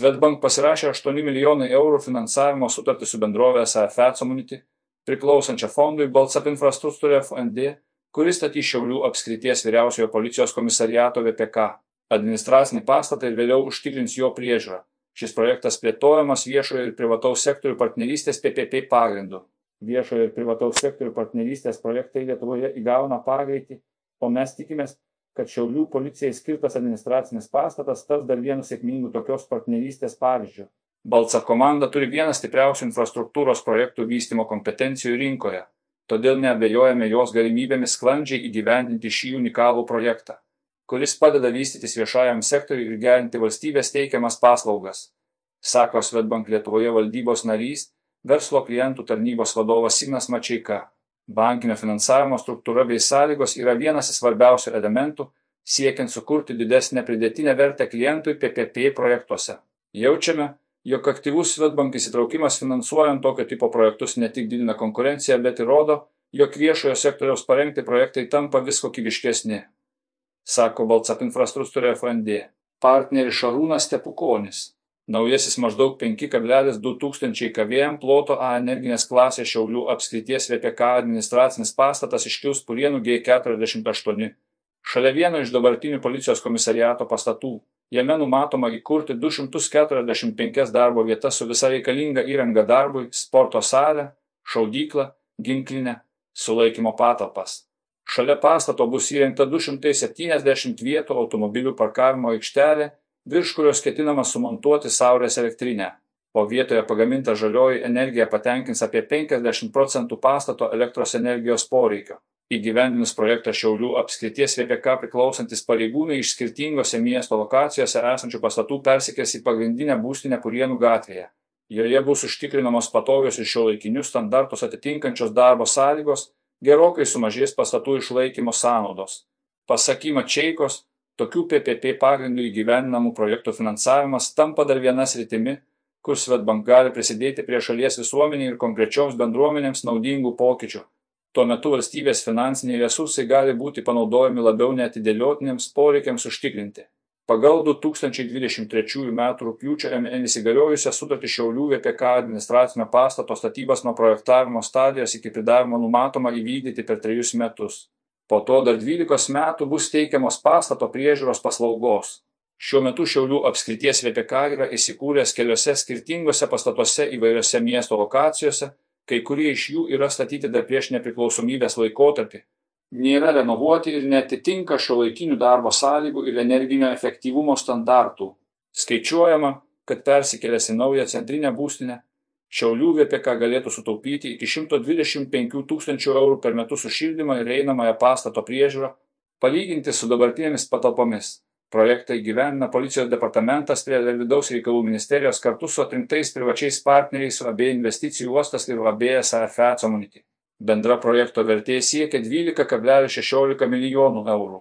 Svetbank pasirašė 8 milijonai eurų finansavimo sutartį su bendrovė SAFE Community, priklausančia fondui Balsap infrastruktūrė FND, kuris statys Šiaulių apskrities vyriausiojo policijos komisariato VPK administracinį pastatą ir vėliau užtikrins jo priežiūrą. Šis projektas plėtojamas viešojo ir privataus sektorių partnerystės PPP pagrindu. Viešojo ir privataus sektorių partnerystės projektai Lietuvoje įgauna pagreitį, o mes tikimės, kad Šiaulių policijai skirtas administracinis pastatas tas dar vienu sėkmingu tokios partnerystės pavyzdžiu. Balca komanda turi vieną stipriausių infrastruktūros projektų vystimo kompetencijų rinkoje, todėl neabejojame jos galimybėmis sklandžiai įgyvendinti šį unikalų projektą, kuris padeda vystytis viešajam sektoriui ir gerinti valstybės teikiamas paslaugas, sako Svetbank Lietuvoje valdybos narys, verslo klientų tarnybos vadovas Signas Mačiaika. Bankinio finansavimo struktūra bei sąlygos yra vienas svarbiausių elementų, siekiant sukurti didesnę pridėtinę vertę klientui PPP projektuose. Jaučiame, jog aktyvus Svetbank įsitraukimas finansuojant tokio tipo projektus ne tik didina konkurenciją, bet ir rodo, jog viešojo sektoriaus parengti projektai tampa vis kokybiškesni, sako Baltsap infrastruktūra FND. Partneris Šarūnas Stepukonis. Naujasis maždaug 5,2 tūkstančiai kavėjam ploto A energinės klasės Šiaulių apskrities VPK administracinis pastatas iškils Purienų G48. Šalia vieno iš dabartinių policijos komisariato pastatų. Jame numatoma įkurti 245 darbo vietas su visa reikalinga įranga darbui, sporto salę, šaudyklą, ginklinę, sulaikymo patalpas. Šalia pastato bus įrengta 270 vietų automobilių parkavimo aikštelė virš kurios ketinama sumontuoti saulės elektrinę o vietoje pagaminta žalioji energija patenkins apie 50 procentų pastato elektros energijos poreikio. Įgyvendinus projektą Šiaulių apskrities VPK priklausantis pareigūnai iš skirtingose miesto lokacijose esančių pastatų persikės į pagrindinę būstinę Purienų gatvėje. Joje bus užtikrinamos patogios ir šio laikinius standartus atitinkančios darbo sąlygos, gerokai sumažės pastatų išlaikymo sąnaudos. Pasakyma Čeikos, tokių PPP pagrindų įgyvendinamų projektų finansavimas tampa dar viena sritimi, kur Svetbank gali prisidėti prie šalies visuomeniai ir konkrečioms bendruomenėms naudingų pokyčių. Tuo metu valstybės finansiniai resursai gali būti panaudojami labiau netidėliotinėms poreikiams užtikrinti. Pagal 2023 m. rūpiučio mėnesį galiojusią sutartį Šiaulių VPK administracinio pastato statybas nuo projektavimo stadijos iki pridavimo numatoma įvykdyti per trejus metus. Po to dar 12 metų bus teikiamos pastato priežiūros paslaugos. Šiuo metu Šiaulių apskrities VPK yra įsikūręs keliose skirtingose pastatuose įvairiose miesto lokacijose, kai kurie iš jų yra statyti dar prieš nepriklausomybės laikotarpį. Nėra renovuoti ir netitinka šio laikinių darbo sąlygų ir energinio efektyvumo standartų. Skaičiuojama, kad persikėlęs į naują centrinę būstinę, Šiaulių VPK galėtų sutaupyti iki 125 tūkstančių eurų per metus už šildymą ir einamąją pastato priežiūrą, palyginti su dabartinėmis patalpomis. Projektą įgyvendina policijos departamentas prie vidaus reikalų ministerijos kartu su atrinktais privačiais partneriais AB investicijų uostas ir AB SAFE Community. Bendra projekto vertė siekia 12,16 milijonų eurų.